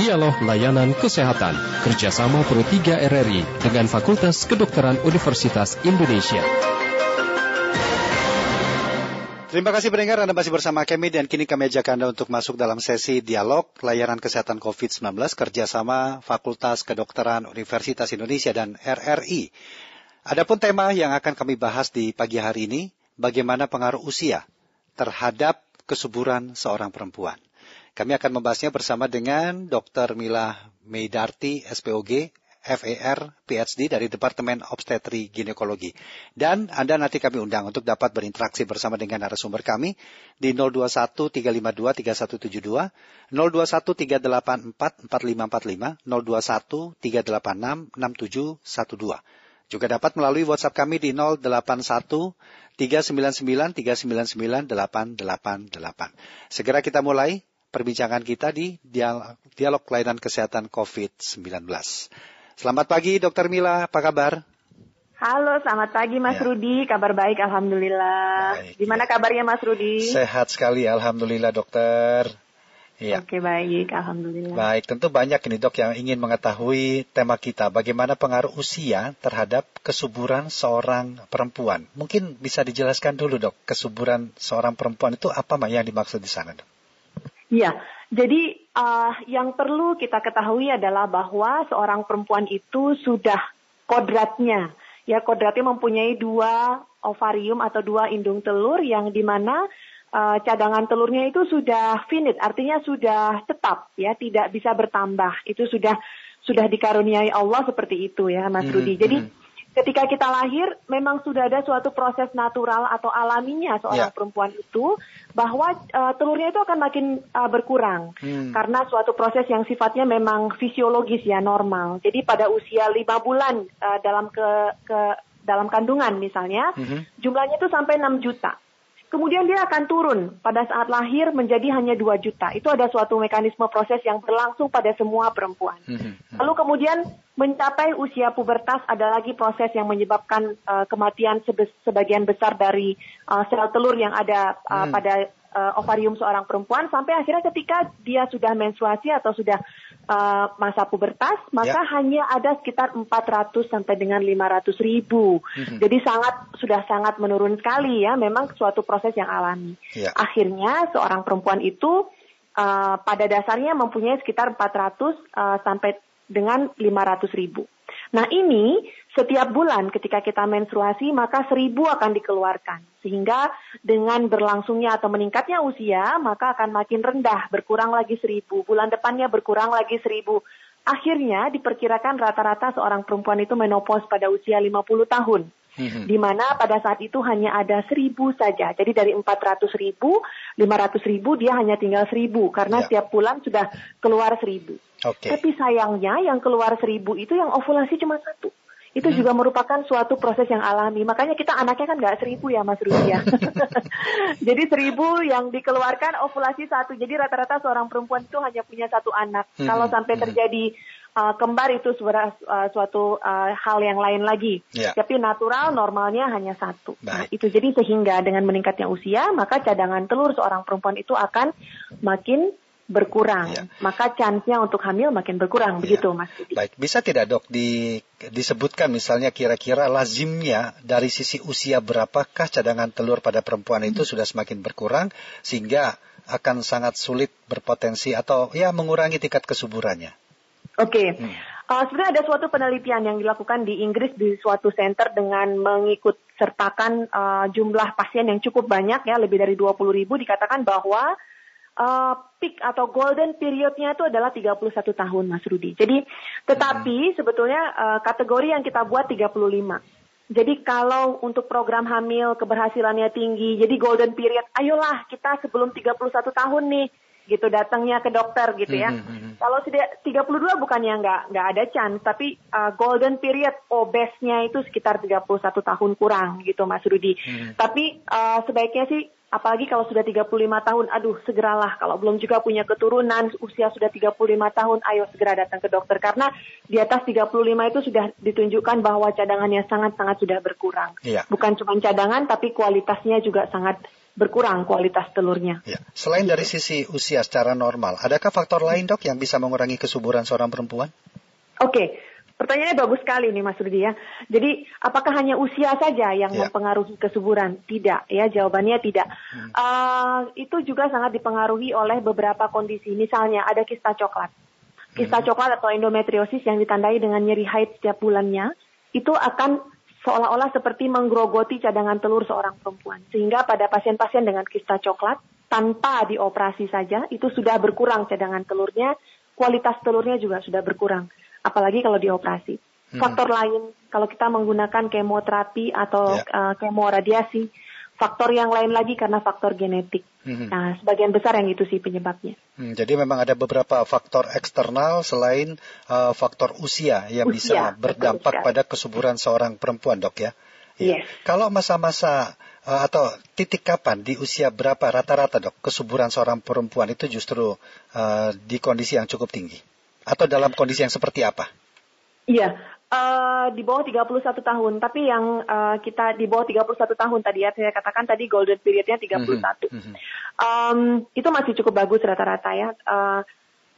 Dialog Layanan Kesehatan kerjasama Pro 3 RRI dengan Fakultas Kedokteran Universitas Indonesia. Terima kasih pendengar Anda masih bersama kami dan kini kami ajak Anda untuk masuk dalam sesi dialog layanan kesehatan COVID-19 kerjasama Fakultas Kedokteran Universitas Indonesia dan RRI. Adapun tema yang akan kami bahas di pagi hari ini, bagaimana pengaruh usia terhadap kesuburan seorang perempuan. Kami akan membahasnya bersama dengan Dr. Mila Meidarti, SPOG, FER PhD dari Departemen Obstetri Ginekologi. Dan Anda nanti kami undang untuk dapat berinteraksi bersama dengan narasumber kami di 021 352 3172, 021 384 4545, 021 386 6712. Juga dapat melalui WhatsApp kami di 081 399 399 888. Segera kita mulai perbincangan kita di dialog, dialog layanan kesehatan COVID-19. Selamat pagi, Dokter Mila. Apa kabar? Halo, selamat pagi Mas ya. Rudi. Kabar baik, Alhamdulillah. Baik, Gimana ya. kabarnya Mas Rudi? Sehat sekali, Alhamdulillah dokter. Ya. Oke, baik. Alhamdulillah. Baik, tentu banyak ini dok yang ingin mengetahui tema kita. Bagaimana pengaruh usia terhadap kesuburan seorang perempuan. Mungkin bisa dijelaskan dulu dok, kesuburan seorang perempuan itu apa yang dimaksud di sana dok? Iya, jadi uh, yang perlu kita ketahui adalah bahwa seorang perempuan itu sudah kodratnya, ya kodratnya mempunyai dua ovarium atau dua indung telur yang di mana uh, cadangan telurnya itu sudah finite, artinya sudah tetap, ya tidak bisa bertambah. Itu sudah sudah dikaruniai Allah seperti itu ya, Mas mm -hmm. Rudi. Jadi mm -hmm ketika kita lahir memang sudah ada suatu proses natural atau alaminya seorang yeah. perempuan itu bahwa uh, telurnya itu akan makin uh, berkurang hmm. karena suatu proses yang sifatnya memang fisiologis ya normal. Jadi pada usia lima bulan uh, dalam ke, ke dalam kandungan misalnya mm -hmm. jumlahnya itu sampai 6 juta. Kemudian dia akan turun pada saat lahir menjadi hanya 2 juta. Itu ada suatu mekanisme proses yang berlangsung pada semua perempuan. Mhm. Lalu kemudian mencapai usia pubertas ada lagi proses yang menyebabkan uh, kematian sebagian besar dari uh, sel telur yang ada uh, hmm. pada uh, ovarium seorang perempuan sampai akhirnya ketika dia sudah menstruasi atau sudah uh, masa pubertas maka ya. hanya ada sekitar 400 sampai dengan 500 ribu mm-hmm. jadi sangat sudah sangat menurun sekali ya memang suatu proses yang alami ya. akhirnya seorang perempuan itu uh, pada dasarnya mempunyai sekitar 400 uh, sampai dengan 500 ribu Nah ini setiap bulan ketika kita menstruasi maka seribu akan dikeluarkan. Sehingga dengan berlangsungnya atau meningkatnya usia maka akan makin rendah berkurang lagi seribu. Bulan depannya berkurang lagi seribu. Akhirnya diperkirakan rata-rata seorang perempuan itu menopause pada usia 50 tahun. Hmm. Di mana pada saat itu hanya ada seribu saja. Jadi dari 400 ribu, 500 ribu dia hanya tinggal seribu. Karena ya. setiap bulan sudah keluar seribu. Okay. Tapi sayangnya yang keluar seribu itu yang ovulasi cuma satu. Itu hmm. juga merupakan suatu proses yang alami. Makanya kita anaknya kan nggak seribu ya Mas Rudi ya. Jadi seribu yang dikeluarkan ovulasi satu. Jadi rata-rata seorang perempuan itu hanya punya satu anak. Hmm. Kalau sampai hmm. terjadi uh, kembar itu suara, uh, suatu uh, hal yang lain lagi. Yeah. Tapi natural normalnya hanya satu. Nah, itu jadi sehingga dengan meningkatnya usia maka cadangan telur seorang perempuan itu akan makin berkurang, ya. maka chance-nya untuk hamil makin berkurang, ya. begitu Mas Budi. Baik, bisa tidak dok di, disebutkan misalnya kira-kira lazimnya dari sisi usia berapakah cadangan telur pada perempuan itu hmm. sudah semakin berkurang sehingga akan sangat sulit berpotensi atau ya mengurangi tingkat kesuburannya? Oke, okay. hmm. uh, sebenarnya ada suatu penelitian yang dilakukan di Inggris di suatu center dengan mengikut sertakan uh, jumlah pasien yang cukup banyak ya, lebih dari 20 ribu, dikatakan bahwa uh, peak atau golden periodnya itu adalah 31 tahun Mas Rudi. Jadi tetapi hmm. sebetulnya uh, kategori yang kita buat 35. Jadi kalau untuk program hamil keberhasilannya tinggi, jadi golden period, ayolah kita sebelum 31 tahun nih gitu datangnya ke dokter gitu ya. Mm -hmm. Kalau sudah 32 bukannya nggak nggak ada chance, tapi uh, golden period obesnya itu sekitar 31 tahun kurang gitu Mas Rudi. Mm -hmm. Tapi uh, sebaiknya sih apalagi kalau sudah 35 tahun, aduh segeralah kalau belum juga punya keturunan usia sudah 35 tahun, ayo segera datang ke dokter karena di atas 35 itu sudah ditunjukkan bahwa cadangannya sangat-sangat sudah berkurang. Iya. Bukan cuma cadangan tapi kualitasnya juga sangat berkurang kualitas telurnya. Ya. Selain dari sisi usia secara normal, adakah faktor lain dok yang bisa mengurangi kesuburan seorang perempuan? Oke, okay. Pertanyaannya bagus sekali nih Mas Rudi ya. Jadi apakah hanya usia saja yang yeah. mempengaruhi kesuburan? Tidak ya, jawabannya tidak. Hmm. Uh, itu juga sangat dipengaruhi oleh beberapa kondisi. Misalnya ada kista coklat. Kista hmm. coklat atau endometriosis yang ditandai dengan nyeri haid setiap bulannya itu akan seolah-olah seperti menggerogoti cadangan telur seorang perempuan. Sehingga pada pasien-pasien dengan kista coklat tanpa dioperasi saja itu sudah berkurang cadangan telurnya, kualitas telurnya juga sudah berkurang apalagi kalau dioperasi. Hmm. Faktor lain kalau kita menggunakan kemoterapi atau yeah. Ya. uh, kemoradiasi, faktor yang lain lagi karena faktor genetik. Hmm. Nah, sebagian besar yang itu sih penyebabnya. Hmm, jadi memang ada beberapa faktor eksternal selain uh, faktor usia yang usia, bisa berdampak pada kesuburan seorang perempuan, dok ya. Yes. Kalau masa-masa uh, atau titik kapan di usia berapa rata-rata dok kesuburan seorang perempuan itu justru uh, di kondisi yang cukup tinggi? atau dalam kondisi yang seperti apa? Iya, uh, di bawah 31 tahun. Tapi yang uh, kita di bawah 31 tahun tadi ya, saya katakan tadi golden periodnya 31. Mm -hmm. um, itu masih cukup bagus rata-rata ya. Uh,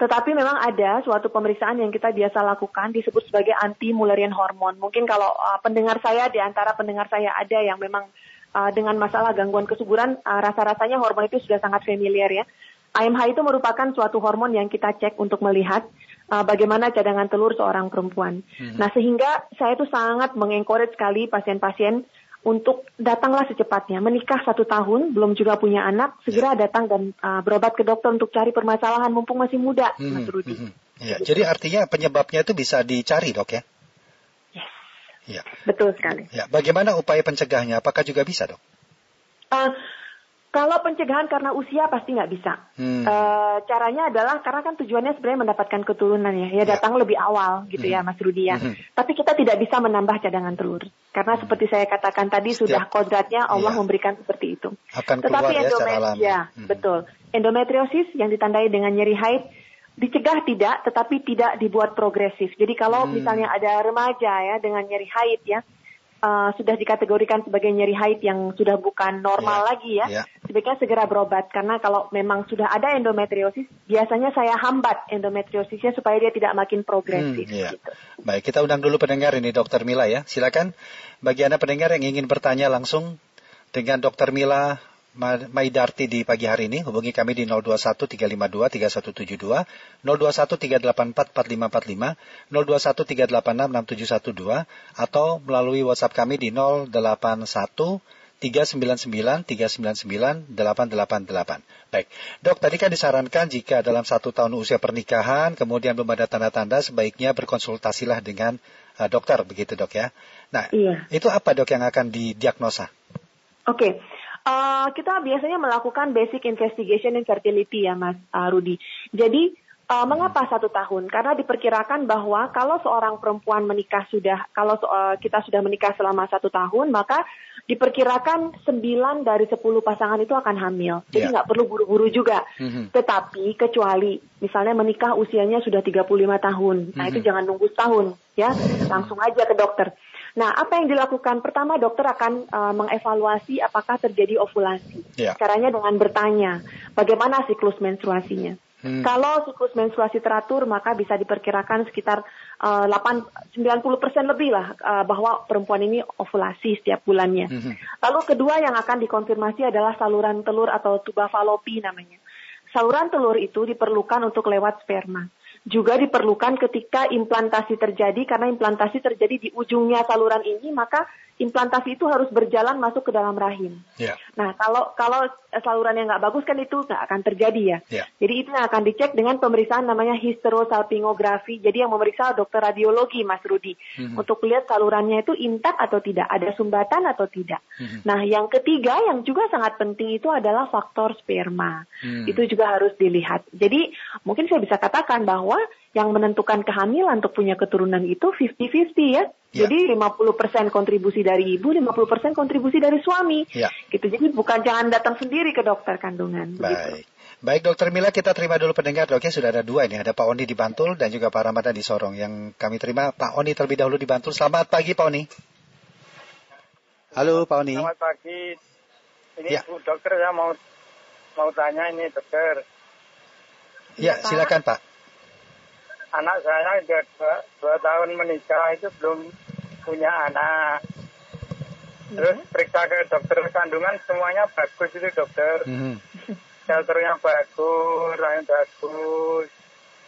tetapi memang ada suatu pemeriksaan yang kita biasa lakukan disebut sebagai anti Mullerian hormon. Mungkin kalau uh, pendengar saya di antara pendengar saya ada yang memang uh, dengan masalah gangguan kesuburan, uh, rasa-rasanya hormon itu sudah sangat familiar ya. AMH itu merupakan suatu hormon yang kita cek untuk melihat uh, bagaimana cadangan telur seorang perempuan. Hmm. Nah, sehingga saya itu sangat mengencourage sekali pasien-pasien untuk datanglah secepatnya. Menikah satu tahun, belum juga punya anak, segera ya. datang dan uh, berobat ke dokter untuk cari permasalahan mumpung masih muda, hmm. Mas Rudi. Hmm. Ya, jadi artinya penyebabnya itu bisa dicari, dok ya? Yes. Ya. Betul sekali. Ya, bagaimana upaya pencegahnya? Apakah juga bisa, dok? Uh, kalau pencegahan karena usia pasti nggak bisa. Hmm. E, caranya adalah karena kan tujuannya sebenarnya mendapatkan keturunan ya, ya, ya. datang lebih awal gitu ya, hmm. ya Mas Rudi ya. Hmm. Tapi kita tidak bisa menambah cadangan telur karena hmm. seperti saya katakan tadi Setiap, sudah kodratnya Allah ya. memberikan seperti itu. Akan Tetapi ya, ya hmm. betul. Endometriosis yang ditandai dengan nyeri haid dicegah tidak, tetapi tidak dibuat progresif. Jadi kalau hmm. misalnya ada remaja ya dengan nyeri haid ya uh, sudah dikategorikan sebagai nyeri haid yang sudah bukan normal yeah. lagi ya, yeah. sebaiknya segera berobat karena kalau memang sudah ada endometriosis, biasanya saya hambat endometriosisnya supaya dia tidak makin progresif. Hmm, yeah. gitu. Baik, kita undang dulu pendengar ini Dokter Mila ya, silakan. Bagi anda pendengar yang ingin bertanya langsung dengan Dokter Mila Maidarti di pagi hari ini. Hubungi kami di 021 352 3172, 021 384 4545, 021 386 6712, atau melalui WhatsApp kami di 081 399 399 888. Baik, dok tadi kan disarankan jika dalam satu tahun usia pernikahan kemudian belum ada tanda-tanda sebaiknya berkonsultasilah dengan uh, dokter begitu dok ya. Nah, iya. itu apa dok yang akan didiagnosa? Oke, okay. Uh, kita biasanya melakukan basic investigation in fertility ya Mas uh, Rudi. Jadi uh, mengapa satu tahun? Karena diperkirakan bahwa kalau seorang perempuan menikah sudah, kalau uh, kita sudah menikah selama satu tahun, maka diperkirakan 9 dari 10 pasangan itu akan hamil. Jadi ya. nggak yeah. perlu buru-buru juga. Mm-hmm. Tetapi kecuali misalnya menikah usianya sudah 35 tahun. Nah, mm-hmm. itu jangan nunggu setahun ya. Langsung aja ke dokter. Nah, apa yang dilakukan? Pertama, dokter akan uh, mengevaluasi apakah terjadi ovulasi. Yeah. Caranya dengan bertanya, bagaimana siklus menstruasinya. Hmm. Kalau siklus menstruasi teratur, maka bisa diperkirakan sekitar uh, 8, 90 persen lebih lah uh, bahwa perempuan ini ovulasi setiap bulannya. Hmm. Lalu kedua yang akan dikonfirmasi adalah saluran telur atau tuba falopi namanya. Saluran telur itu diperlukan untuk lewat sperma juga diperlukan ketika implantasi terjadi karena implantasi terjadi di ujungnya saluran ini maka implantasi itu harus berjalan masuk ke dalam rahim. Yeah. Nah, kalau kalau saluran yang nggak bagus kan itu nggak akan terjadi ya. Yeah. Jadi itu yang akan dicek dengan pemeriksaan namanya histerosalpingografi. Jadi yang memeriksa dokter radiologi, Mas Rudi, mm-hmm. untuk lihat salurannya itu intak atau tidak, ada sumbatan atau tidak. Mm-hmm. Nah, yang ketiga yang juga sangat penting itu adalah faktor sperma. Mm. Itu juga harus dilihat. Jadi mungkin saya bisa katakan bahwa yang menentukan kehamilan untuk punya keturunan itu 50-50 ya. Ya. Jadi 50% kontribusi dari ibu, 50% kontribusi dari suami. Ya. Gitu. Jadi bukan jangan datang sendiri ke dokter kandungan. Baik. Begitu. Baik dokter Mila kita terima dulu pendengar dok ya sudah ada dua ini ada Pak Oni di Bantul dan juga Pak Ramadan di Sorong yang kami terima Pak Oni terlebih dahulu di Bantul selamat pagi Pak Oni. Halo Pak Oni. Selamat pagi Ini ya. Bu dokter ya mau mau tanya ini dokter. Ya, ya silakan Pak. Anak saya sudah dua, dua tahun menikah itu belum punya anak. Terus ya. periksa ke dokter kandungan semuanya bagus itu dokter. Mm -hmm. Shelternya bagus, lain bagus,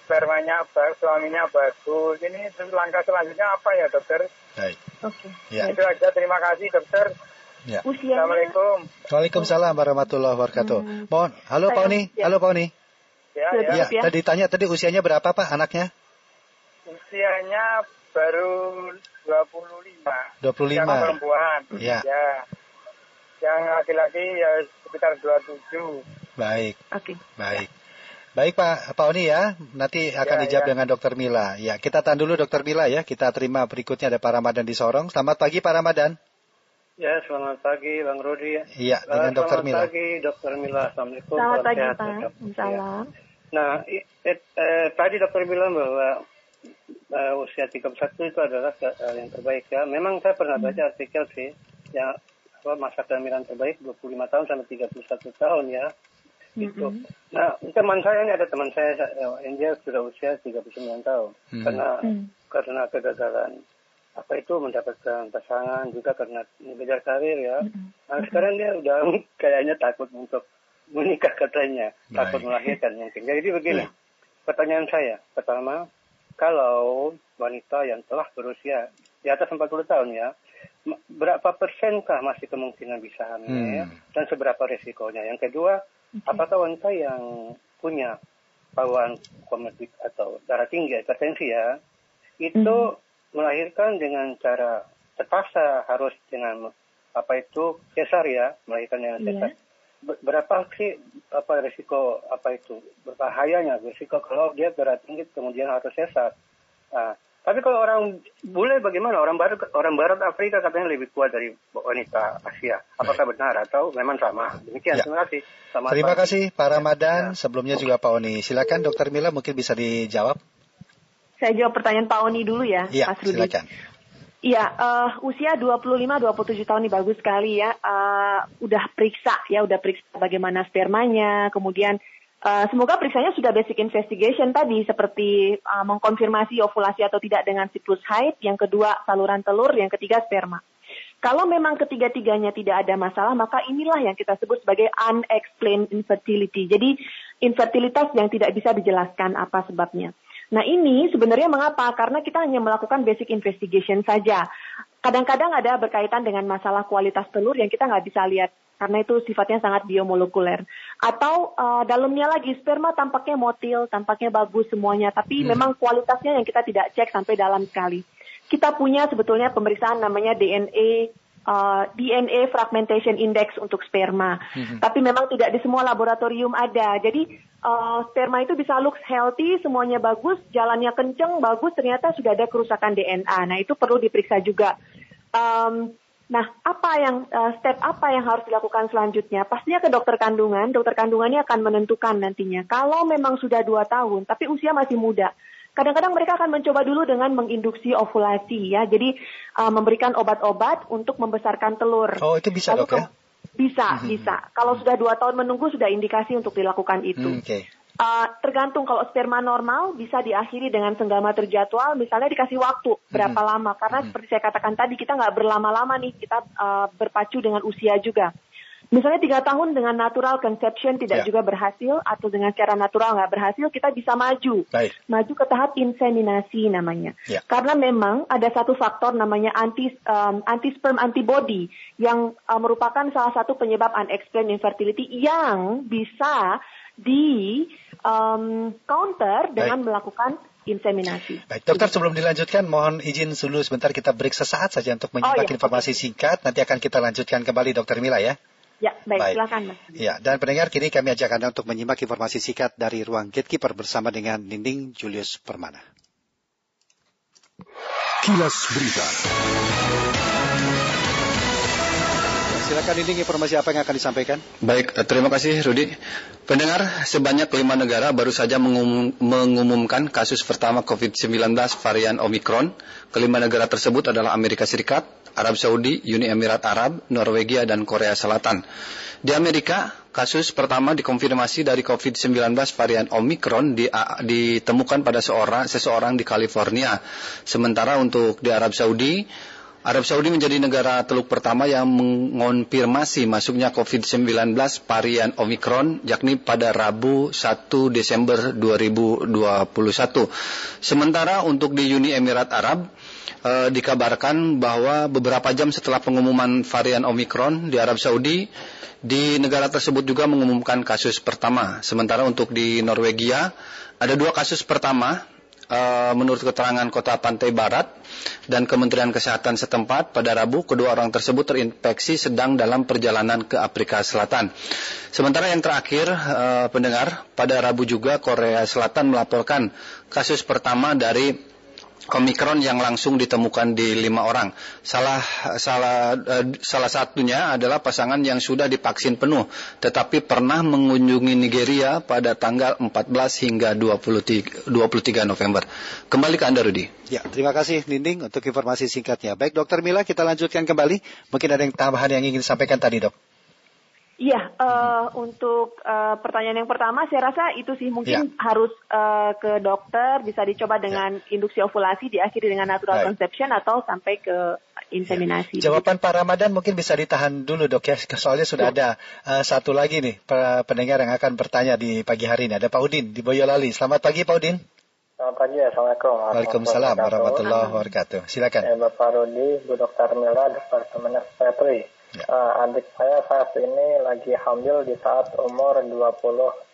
spermanya bagus, suaminya bagus. Ini langkah selanjutnya apa ya dokter? Baik. Oke. Okay. Ya. Itu aja. Terima kasih dokter. Ya. Usianya... Assalamualaikum. Waalaikumsalam warahmatullahi wabarakatuh. Hmm. Mohon, halo Pak Oni. Ya. Halo Pak Oni. Ya, ya. ya, tadi tanya tadi usianya berapa Pak anaknya? Usianya baru 25. 25. Yang perempuan. Ya. ya. Yang laki-laki ya sekitar 27. Baik. Oke. Okay. Baik. Baik Pak Pak Oni ya, nanti akan ya, dijawab ya. dengan Dokter Mila. Ya, kita tahan dulu Dokter Mila ya. Kita terima berikutnya ada Pak Ramadan di Sorong. Selamat pagi Pak Ramadan. Ya, selamat pagi Bang Rudi. Iya, dengan uh, Dokter Mila. Selamat pagi Dokter Mila. Assalamualaikum. Selamat pagi Pak. Salam. Nah, eh, eh, tadi Dokter bilang bahwa uh, usia 31 itu adalah uh, yang terbaik ya. Memang saya pernah baca hmm. artikel sih, yang apa, masa kehamilan terbaik 25 tahun sampai 31 tahun ya. Gitu. Mm -hmm. Nah, teman saya ini ada teman saya, yang dia sudah usia 39 tahun. Mm -hmm. Karena mm. karena kegagalan apa itu mendapatkan pasangan juga karena mengejar karir ya. Nah sekarang dia udah kayaknya takut untuk menikah katanya, Baik. takut melahirkan mungkin. Jadi begini, pertanyaan saya pertama, kalau wanita yang telah berusia di atas 40 tahun ya, berapa persenkah masih kemungkinan bisa hamil hmm. dan seberapa resikonya? Yang kedua, apakah wanita yang punya bawaan komorbid atau darah tinggi, hipertensi ya, itu hmm melahirkan dengan cara terpaksa harus dengan apa itu cesar ya melahirkan dengan iya. cesar. Yeah. Berapa sih apa risiko apa itu berbahayanya risiko kalau dia berat tinggi kemudian harus cesar. Nah, tapi kalau orang bule bagaimana? Orang barat orang barat Afrika katanya lebih kuat dari wanita Asia. Apakah Baik. benar atau memang sama? Demikian. Ya. Terima kasih. Selamat Terima pagi. kasih Pak Ramadan. Ya. Sebelumnya juga Pak Oni. Silakan Dokter Mila mungkin bisa dijawab. Saya jawab pertanyaan Pak Oni dulu ya, ya Mas Rudi. Silakan. Iya, uh, usia 25-27 tahun ini bagus sekali ya. Uh, udah periksa ya, udah periksa bagaimana spermanya, kemudian uh, semoga periksanya sudah basic investigation tadi seperti uh, mengkonfirmasi ovulasi atau tidak dengan siklus haid, yang kedua saluran telur, yang ketiga sperma. Kalau memang ketiga-tiganya tidak ada masalah, maka inilah yang kita sebut sebagai unexplained infertility. Jadi infertilitas yang tidak bisa dijelaskan apa sebabnya. Nah ini sebenarnya mengapa? Karena kita hanya melakukan basic investigation saja. Kadang-kadang ada berkaitan dengan masalah kualitas telur yang kita nggak bisa lihat karena itu sifatnya sangat biomolekuler. Atau uh, dalamnya lagi sperma tampaknya motil, tampaknya bagus semuanya, tapi hmm. memang kualitasnya yang kita tidak cek sampai dalam sekali. Kita punya sebetulnya pemeriksaan namanya DNA uh, DNA fragmentation index untuk sperma. Mm-hmm. Tapi memang tidak di semua laboratorium ada. Jadi uh, sperma itu bisa looks healthy, semuanya bagus, jalannya kenceng, bagus, ternyata sudah ada kerusakan DNA. Nah itu perlu diperiksa juga. Um, nah apa yang uh, step apa yang harus dilakukan selanjutnya? Pastinya ke dokter kandungan. Dokter kandungannya akan menentukan nantinya. Kalau memang sudah dua tahun, tapi usia masih muda Kadang-kadang mereka akan mencoba dulu dengan menginduksi ovulasi ya. Jadi uh, memberikan obat-obat untuk membesarkan telur. Oh itu bisa Lalu, dok ya? Bisa, hmm. bisa. Kalau sudah dua tahun menunggu sudah indikasi untuk dilakukan itu. Hmm, okay. Uh, tergantung kalau sperma normal bisa diakhiri dengan senggama terjadwal, misalnya dikasih waktu berapa hmm. lama. Karena hmm. seperti saya katakan tadi kita nggak berlama-lama nih, kita uh, berpacu dengan usia juga. Misalnya tiga tahun dengan natural conception tidak ya. juga berhasil atau dengan cara natural nggak berhasil, kita bisa maju, Baik. maju ke tahap inseminasi namanya. Ya. Karena memang ada satu faktor namanya anti um, anti sperm antibody yang uh, merupakan salah satu penyebab unexplained infertility yang bisa di um, counter dengan Baik. melakukan inseminasi. Baik, dokter sebelum dilanjutkan mohon izin dulu sebentar kita break sesaat saja untuk menyimak oh, iya. informasi singkat. Nanti akan kita lanjutkan kembali dokter Mila ya. Ya, baik, baik. silakan Mas. Ya, dan pendengar kini kami ajak Anda untuk menyimak informasi singkat dari ruang Gatekeeper bersama dengan Ninding Julius Permana. Kilas Berita. Silakan ini informasi apa yang akan disampaikan? Baik, terima kasih Rudi. Pendengar, sebanyak lima negara baru saja mengumum, mengumumkan kasus pertama COVID-19 varian Omicron. Kelima negara tersebut adalah Amerika Serikat, Arab Saudi, Uni Emirat Arab, Norwegia, dan Korea Selatan. Di Amerika, kasus pertama dikonfirmasi dari COVID-19 varian Omicron di, ditemukan pada seorang seseorang di California. Sementara untuk di Arab Saudi, Arab Saudi menjadi negara teluk pertama yang mengonfirmasi masuknya COVID-19 varian Omicron yakni pada Rabu 1 Desember 2021. Sementara untuk di Uni Emirat Arab, eh, dikabarkan bahwa beberapa jam setelah pengumuman varian Omicron di Arab Saudi, di negara tersebut juga mengumumkan kasus pertama. Sementara untuk di Norwegia ada dua kasus pertama uh, menurut keterangan Kota Pantai Barat dan Kementerian Kesehatan setempat pada Rabu kedua orang tersebut terinfeksi sedang dalam perjalanan ke Afrika Selatan. Sementara yang terakhir uh, pendengar pada Rabu juga Korea Selatan melaporkan kasus pertama dari Omikron yang langsung ditemukan di lima orang. Salah salah uh, salah satunya adalah pasangan yang sudah divaksin penuh, tetapi pernah mengunjungi Nigeria pada tanggal 14 hingga 23, 23 November. Kembali ke Anda, Rudi. Ya, terima kasih Ninding untuk informasi singkatnya. Baik, Dokter Mila, kita lanjutkan kembali. Mungkin ada yang tambahan yang ingin disampaikan tadi, dok. Iya, uh, untuk uh, pertanyaan yang pertama, saya rasa itu sih mungkin ya. harus uh, ke dokter, bisa dicoba dengan ya. induksi ovulasi, diakhiri dengan natural Baik. conception atau sampai ke inseminasi. Ya. Jawaban Pak Ramadan mungkin bisa ditahan dulu dok ya, soalnya sudah ya. ada uh, satu lagi nih pendengar yang akan bertanya di pagi hari ini. Ada Pak Udin di Boyolali. Selamat pagi Pak Udin. Selamat pagi, Assalamualaikum. Waalaikumsalam warahmatullahi wabarakatuh. Silakan. Eh, Bapak Rudi, Bu Dokter Mila, Departemen Psikiatri. Ya. Uh, adik saya saat ini lagi hamil di saat umur 20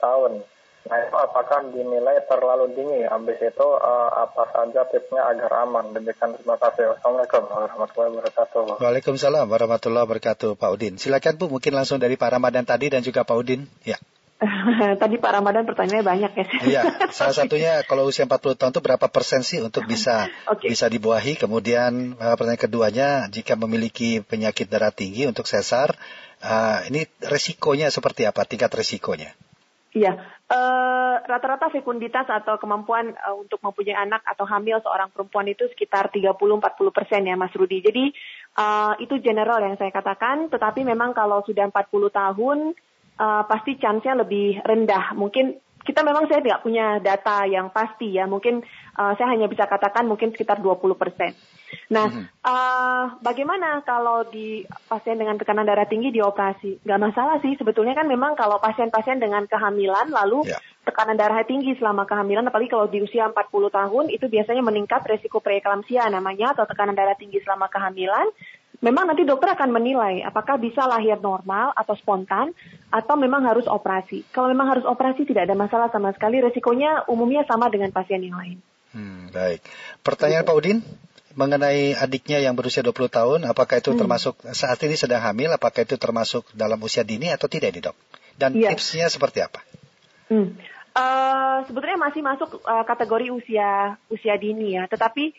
tahun. Nah itu apakah dinilai terlalu dini? Habis itu uh, apa saja tipsnya agar aman? Demikian terima kasih. Assalamualaikum warahmatullahi wabarakatuh. Waalaikumsalam warahmatullahi wabarakatuh Pak Udin. Silakan Bu mungkin langsung dari Pak Ramadan tadi dan juga Pak Udin. Ya. Tadi Pak Ramadan pertanyaannya banyak ya. Iya, salah satunya kalau usia 40 tahun itu berapa persen sih untuk bisa okay. bisa dibuahi? Kemudian uh, pertanyaan keduanya, jika memiliki penyakit darah tinggi untuk sesar, uh, ini resikonya seperti apa? Tingkat resikonya? Iya, uh, rata-rata fekunditas atau kemampuan uh, untuk mempunyai anak atau hamil seorang perempuan itu sekitar 30-40 persen ya Mas Rudi. Jadi uh, itu general yang saya katakan, tetapi memang kalau sudah 40 tahun uh, pasti chance-nya lebih rendah. Mungkin kita memang saya tidak punya data yang pasti ya. Mungkin uh, saya hanya bisa katakan mungkin sekitar 20 persen. Nah, mm -hmm. uh, bagaimana kalau di pasien dengan tekanan darah tinggi dioperasi? Gak masalah sih. Sebetulnya kan memang kalau pasien-pasien dengan kehamilan lalu yeah. tekanan darah tinggi selama kehamilan, apalagi kalau di usia 40 tahun itu biasanya meningkat resiko preeklamsia namanya atau tekanan darah tinggi selama kehamilan memang nanti dokter akan menilai apakah bisa lahir normal atau spontan atau memang harus operasi. Kalau memang harus operasi tidak ada masalah sama sekali, resikonya umumnya sama dengan pasien yang lain. Hmm, baik. Pertanyaan Pak Udin mengenai adiknya yang berusia 20 tahun, apakah itu hmm. termasuk saat ini sedang hamil, apakah itu termasuk dalam usia dini atau tidak ini dok? Dan ya. tipsnya seperti apa? Hmm. Uh, sebetulnya masih masuk uh, kategori usia usia dini ya, tetapi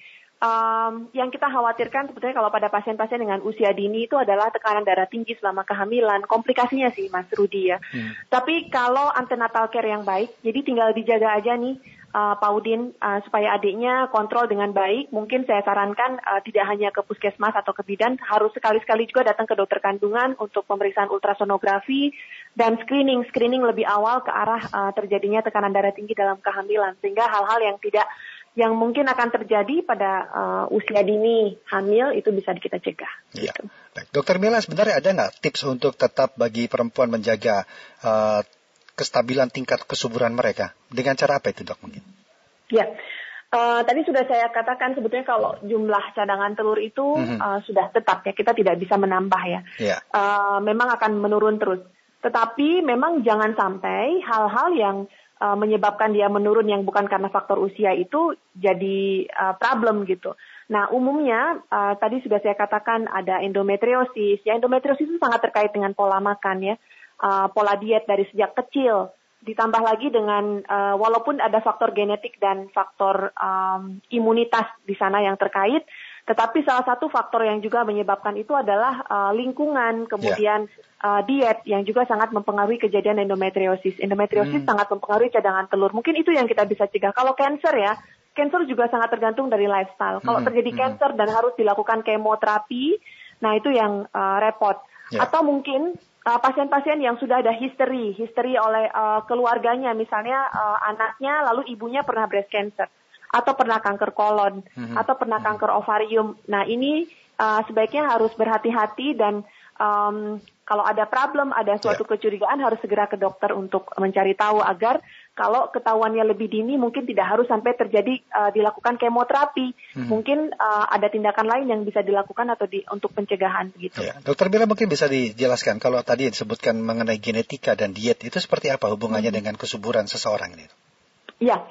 um, yang kita khawatirkan sebetulnya kalau pada pasien-pasien dengan usia dini itu adalah tekanan darah tinggi selama kehamilan, komplikasinya sih Mas Rudi ya. Hmm. Tapi kalau antenatal care yang baik, jadi tinggal dijaga aja nih uh, Pak Udin uh, supaya adiknya kontrol dengan baik. Mungkin saya sarankan uh, tidak hanya ke puskesmas atau ke bidan, harus sekali-sekali juga datang ke dokter kandungan untuk pemeriksaan ultrasonografi dan screening screening lebih awal ke arah uh, terjadinya tekanan darah tinggi dalam kehamilan sehingga hal-hal yang tidak yang mungkin akan terjadi pada uh, usia dini hamil itu bisa kita cegah. Iya. Gitu. Dokter Mila sebenarnya ada nggak tips untuk tetap bagi perempuan menjaga uh, kestabilan tingkat kesuburan mereka dengan cara apa itu dok mungkin? Ya. Uh, tadi sudah saya katakan sebetulnya kalau jumlah cadangan telur itu mm -hmm. uh, sudah tetap ya kita tidak bisa menambah ya. Yeah. Uh, memang akan menurun terus. Tetapi memang jangan sampai hal-hal yang uh, menyebabkan dia menurun yang bukan karena faktor usia itu jadi uh, problem gitu. Nah, umumnya uh, tadi sudah saya katakan ada endometriosis. Ya, endometriosis itu sangat terkait dengan pola makan ya, uh, pola diet dari sejak kecil. Ditambah lagi dengan uh, walaupun ada faktor genetik dan faktor um, imunitas di sana yang terkait, tetapi salah satu faktor yang juga menyebabkan itu adalah uh, lingkungan, kemudian yeah. uh, diet yang juga sangat mempengaruhi kejadian endometriosis. Endometriosis hmm. sangat mempengaruhi cadangan telur. Mungkin itu yang kita bisa cegah. Kalau cancer ya, cancer juga sangat tergantung dari lifestyle. Kalau hmm. terjadi hmm. cancer dan harus dilakukan kemoterapi, nah itu yang uh, repot. Yeah. Atau mungkin uh, pasien-pasien yang sudah ada history, history oleh uh, keluarganya, misalnya uh, anaknya lalu ibunya pernah breast cancer atau pernah kanker kolon hmm. atau pernah kanker ovarium. Nah ini uh, sebaiknya harus berhati-hati dan um, kalau ada problem, ada suatu yeah. kecurigaan harus segera ke dokter untuk mencari tahu agar kalau ketahuannya lebih dini mungkin tidak harus sampai terjadi uh, dilakukan kemoterapi. Hmm. Mungkin uh, ada tindakan lain yang bisa dilakukan atau di, untuk pencegahan gitu. Ya. Dokter Bila mungkin bisa dijelaskan kalau tadi disebutkan mengenai genetika dan diet itu seperti apa hubungannya hmm. dengan kesuburan seseorang ini? Ya,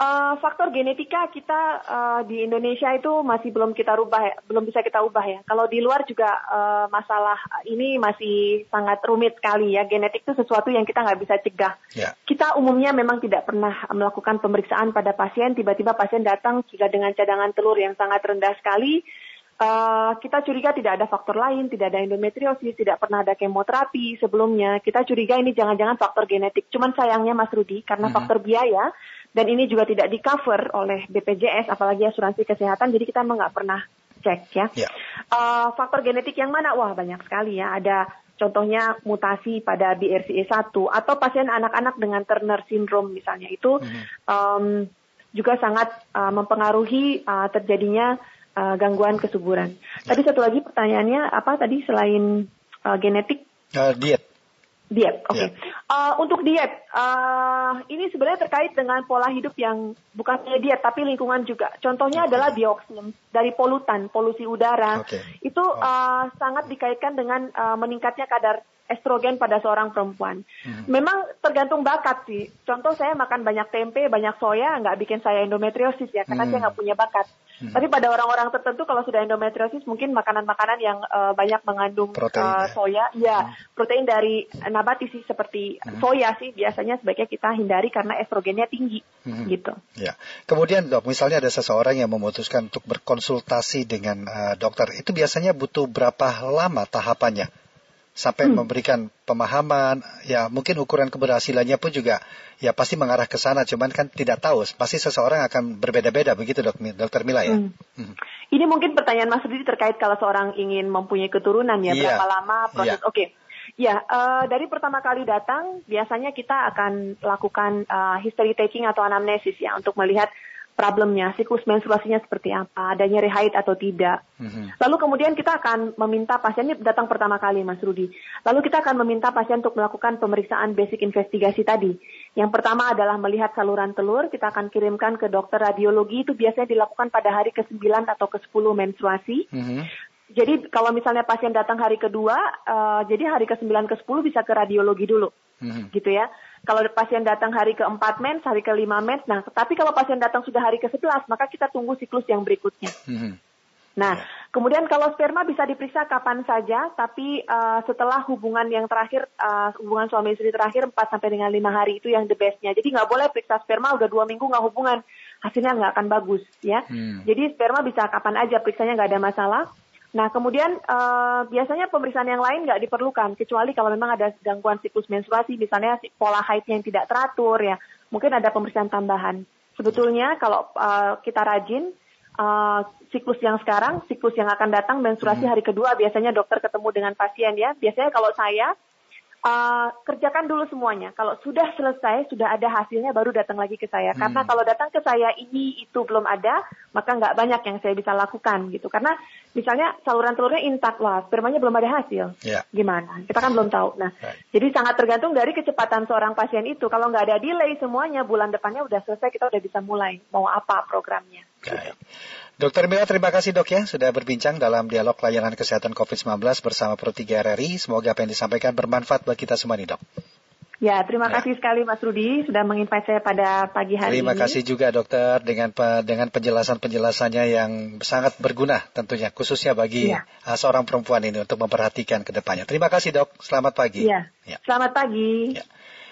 Uh, faktor genetika kita uh, di Indonesia itu masih belum kita rubah ya, belum bisa kita ubah ya. Kalau di luar juga uh, masalah ini masih sangat rumit sekali ya. Genetik itu sesuatu yang kita nggak bisa cegah. Yeah. Kita umumnya memang tidak pernah melakukan pemeriksaan pada pasien. Tiba-tiba pasien datang jika dengan cadangan telur yang sangat rendah sekali. Uh, kita curiga tidak ada faktor lain, tidak ada endometriosis, tidak pernah ada kemoterapi sebelumnya. Kita curiga ini jangan-jangan faktor genetik. Cuman sayangnya Mas Rudi, karena mm -hmm. faktor biaya, dan ini juga tidak di cover oleh BPJS apalagi asuransi kesehatan jadi kita nggak pernah cek ya. Yeah. Ya. Uh, faktor genetik yang mana? Wah banyak sekali ya. Ada contohnya mutasi pada BRCA1 atau pasien anak-anak dengan Turner syndrome misalnya itu mm -hmm. um, juga sangat uh, mempengaruhi uh, terjadinya uh, gangguan kesuburan. Tadi satu lagi pertanyaannya apa tadi selain uh, genetik? Uh, diet. Diet, oke. Okay. Yeah. Uh, untuk diet, uh, ini sebenarnya terkait dengan pola hidup yang bukan hanya diet tapi lingkungan juga. Contohnya okay. adalah dioksin dari polutan, polusi udara. Okay. Itu oh. uh, sangat dikaitkan dengan uh, meningkatnya kadar estrogen pada seorang perempuan. Hmm. Memang tergantung bakat sih. Contoh saya makan banyak tempe, banyak soya, nggak bikin saya endometriosis ya, karena hmm. saya nggak punya bakat. Hmm. Tapi pada orang-orang tertentu kalau sudah endometriosis mungkin makanan-makanan yang uh, banyak mengandung protein, uh, soya, ya hmm. protein dari nabati sih seperti hmm. soya sih biasanya sebaiknya kita hindari karena estrogennya tinggi, hmm. gitu. Ya. Kemudian dok, misalnya ada seseorang yang memutuskan untuk berkonsultasi dengan uh, dokter, itu biasanya butuh berapa lama tahapannya? Sampai hmm. memberikan pemahaman ya mungkin ukuran keberhasilannya pun juga ya pasti mengarah ke sana cuman kan tidak tahu pasti seseorang akan berbeda-beda begitu dok dokter Mila ya hmm. Hmm. ini mungkin pertanyaan Mas Rudi terkait kalau seorang ingin mempunyai keturunan ya yeah. berapa lama proses yeah. oke okay. Ya, uh, dari pertama kali datang biasanya kita akan lakukan uh, history taking atau anamnesis ya untuk melihat problemnya, siklus menstruasinya seperti apa, ada nyeri haid atau tidak. Mm-hmm. Lalu kemudian kita akan meminta pasien ini datang pertama kali Mas Rudi. Lalu kita akan meminta pasien untuk melakukan pemeriksaan basic investigasi tadi. Yang pertama adalah melihat saluran telur, kita akan kirimkan ke dokter radiologi itu biasanya dilakukan pada hari ke-9 atau ke-10 menstruasi. Mm-hmm. Jadi kalau misalnya pasien datang hari kedua, uh, jadi hari ke-9 ke-10 bisa ke radiologi dulu. Mm-hmm. Gitu ya. Kalau pasien datang hari ke-4 mens, hari ke-5 mens, nah tapi kalau pasien datang sudah hari ke-11, maka kita tunggu siklus yang berikutnya. Mm-hmm. Nah, ya. kemudian kalau sperma bisa diperiksa kapan saja, tapi uh, setelah hubungan yang terakhir, uh, hubungan suami istri terakhir 4 sampai dengan 5 hari itu yang the bestnya. Jadi nggak boleh periksa sperma udah dua minggu nggak hubungan, hasilnya nggak akan bagus ya. Hmm. Jadi sperma bisa kapan aja periksanya nggak ada masalah. Nah, kemudian uh, biasanya pemeriksaan yang lain nggak diperlukan, kecuali kalau memang ada gangguan siklus menstruasi, misalnya pola haid yang tidak teratur, ya, mungkin ada pemeriksaan tambahan. Sebetulnya kalau uh, kita rajin, uh, siklus yang sekarang, siklus yang akan datang, menstruasi hmm. hari kedua, biasanya dokter ketemu dengan pasien ya. Biasanya kalau saya uh, kerjakan dulu semuanya. Kalau sudah selesai, sudah ada hasilnya, baru datang lagi ke saya. Hmm. Karena kalau datang ke saya ini itu belum ada, maka nggak banyak yang saya bisa lakukan gitu. Karena misalnya saluran telurnya intak lah, spermanya belum ada hasil. Yeah. Gimana? Kita kan belum tahu. Nah, right. jadi sangat tergantung dari kecepatan seorang pasien itu. Kalau nggak ada delay semuanya, bulan depannya udah selesai, kita udah bisa mulai mau apa programnya. Dokter Mila, terima kasih dok ya sudah berbincang dalam dialog layanan kesehatan COVID-19 bersama Pro 3 RRI. Semoga apa yang disampaikan bermanfaat bagi kita semua nih dok. Ya, terima ya. kasih sekali Mas Rudi sudah menginvite saya pada pagi hari terima ini. Terima kasih juga dokter dengan dengan penjelasan-penjelasannya yang sangat berguna tentunya khususnya bagi ya. seorang perempuan ini untuk memperhatikan ke depannya. Terima kasih dok, selamat pagi. Ya, ya. selamat pagi. Ya.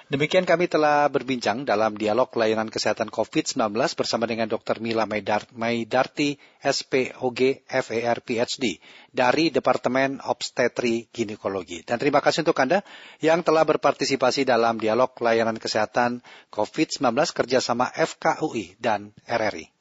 Demikian kami telah berbincang dalam dialog layanan kesehatan COVID-19 bersama dengan Dr. Mila Maidarti, SPOG, FER, PhD dari Departemen Obstetri Ginekologi. Dan terima kasih untuk Anda yang telah berpartisipasi dalam dialog layanan kesehatan COVID-19 kerjasama FKUI dan RRI.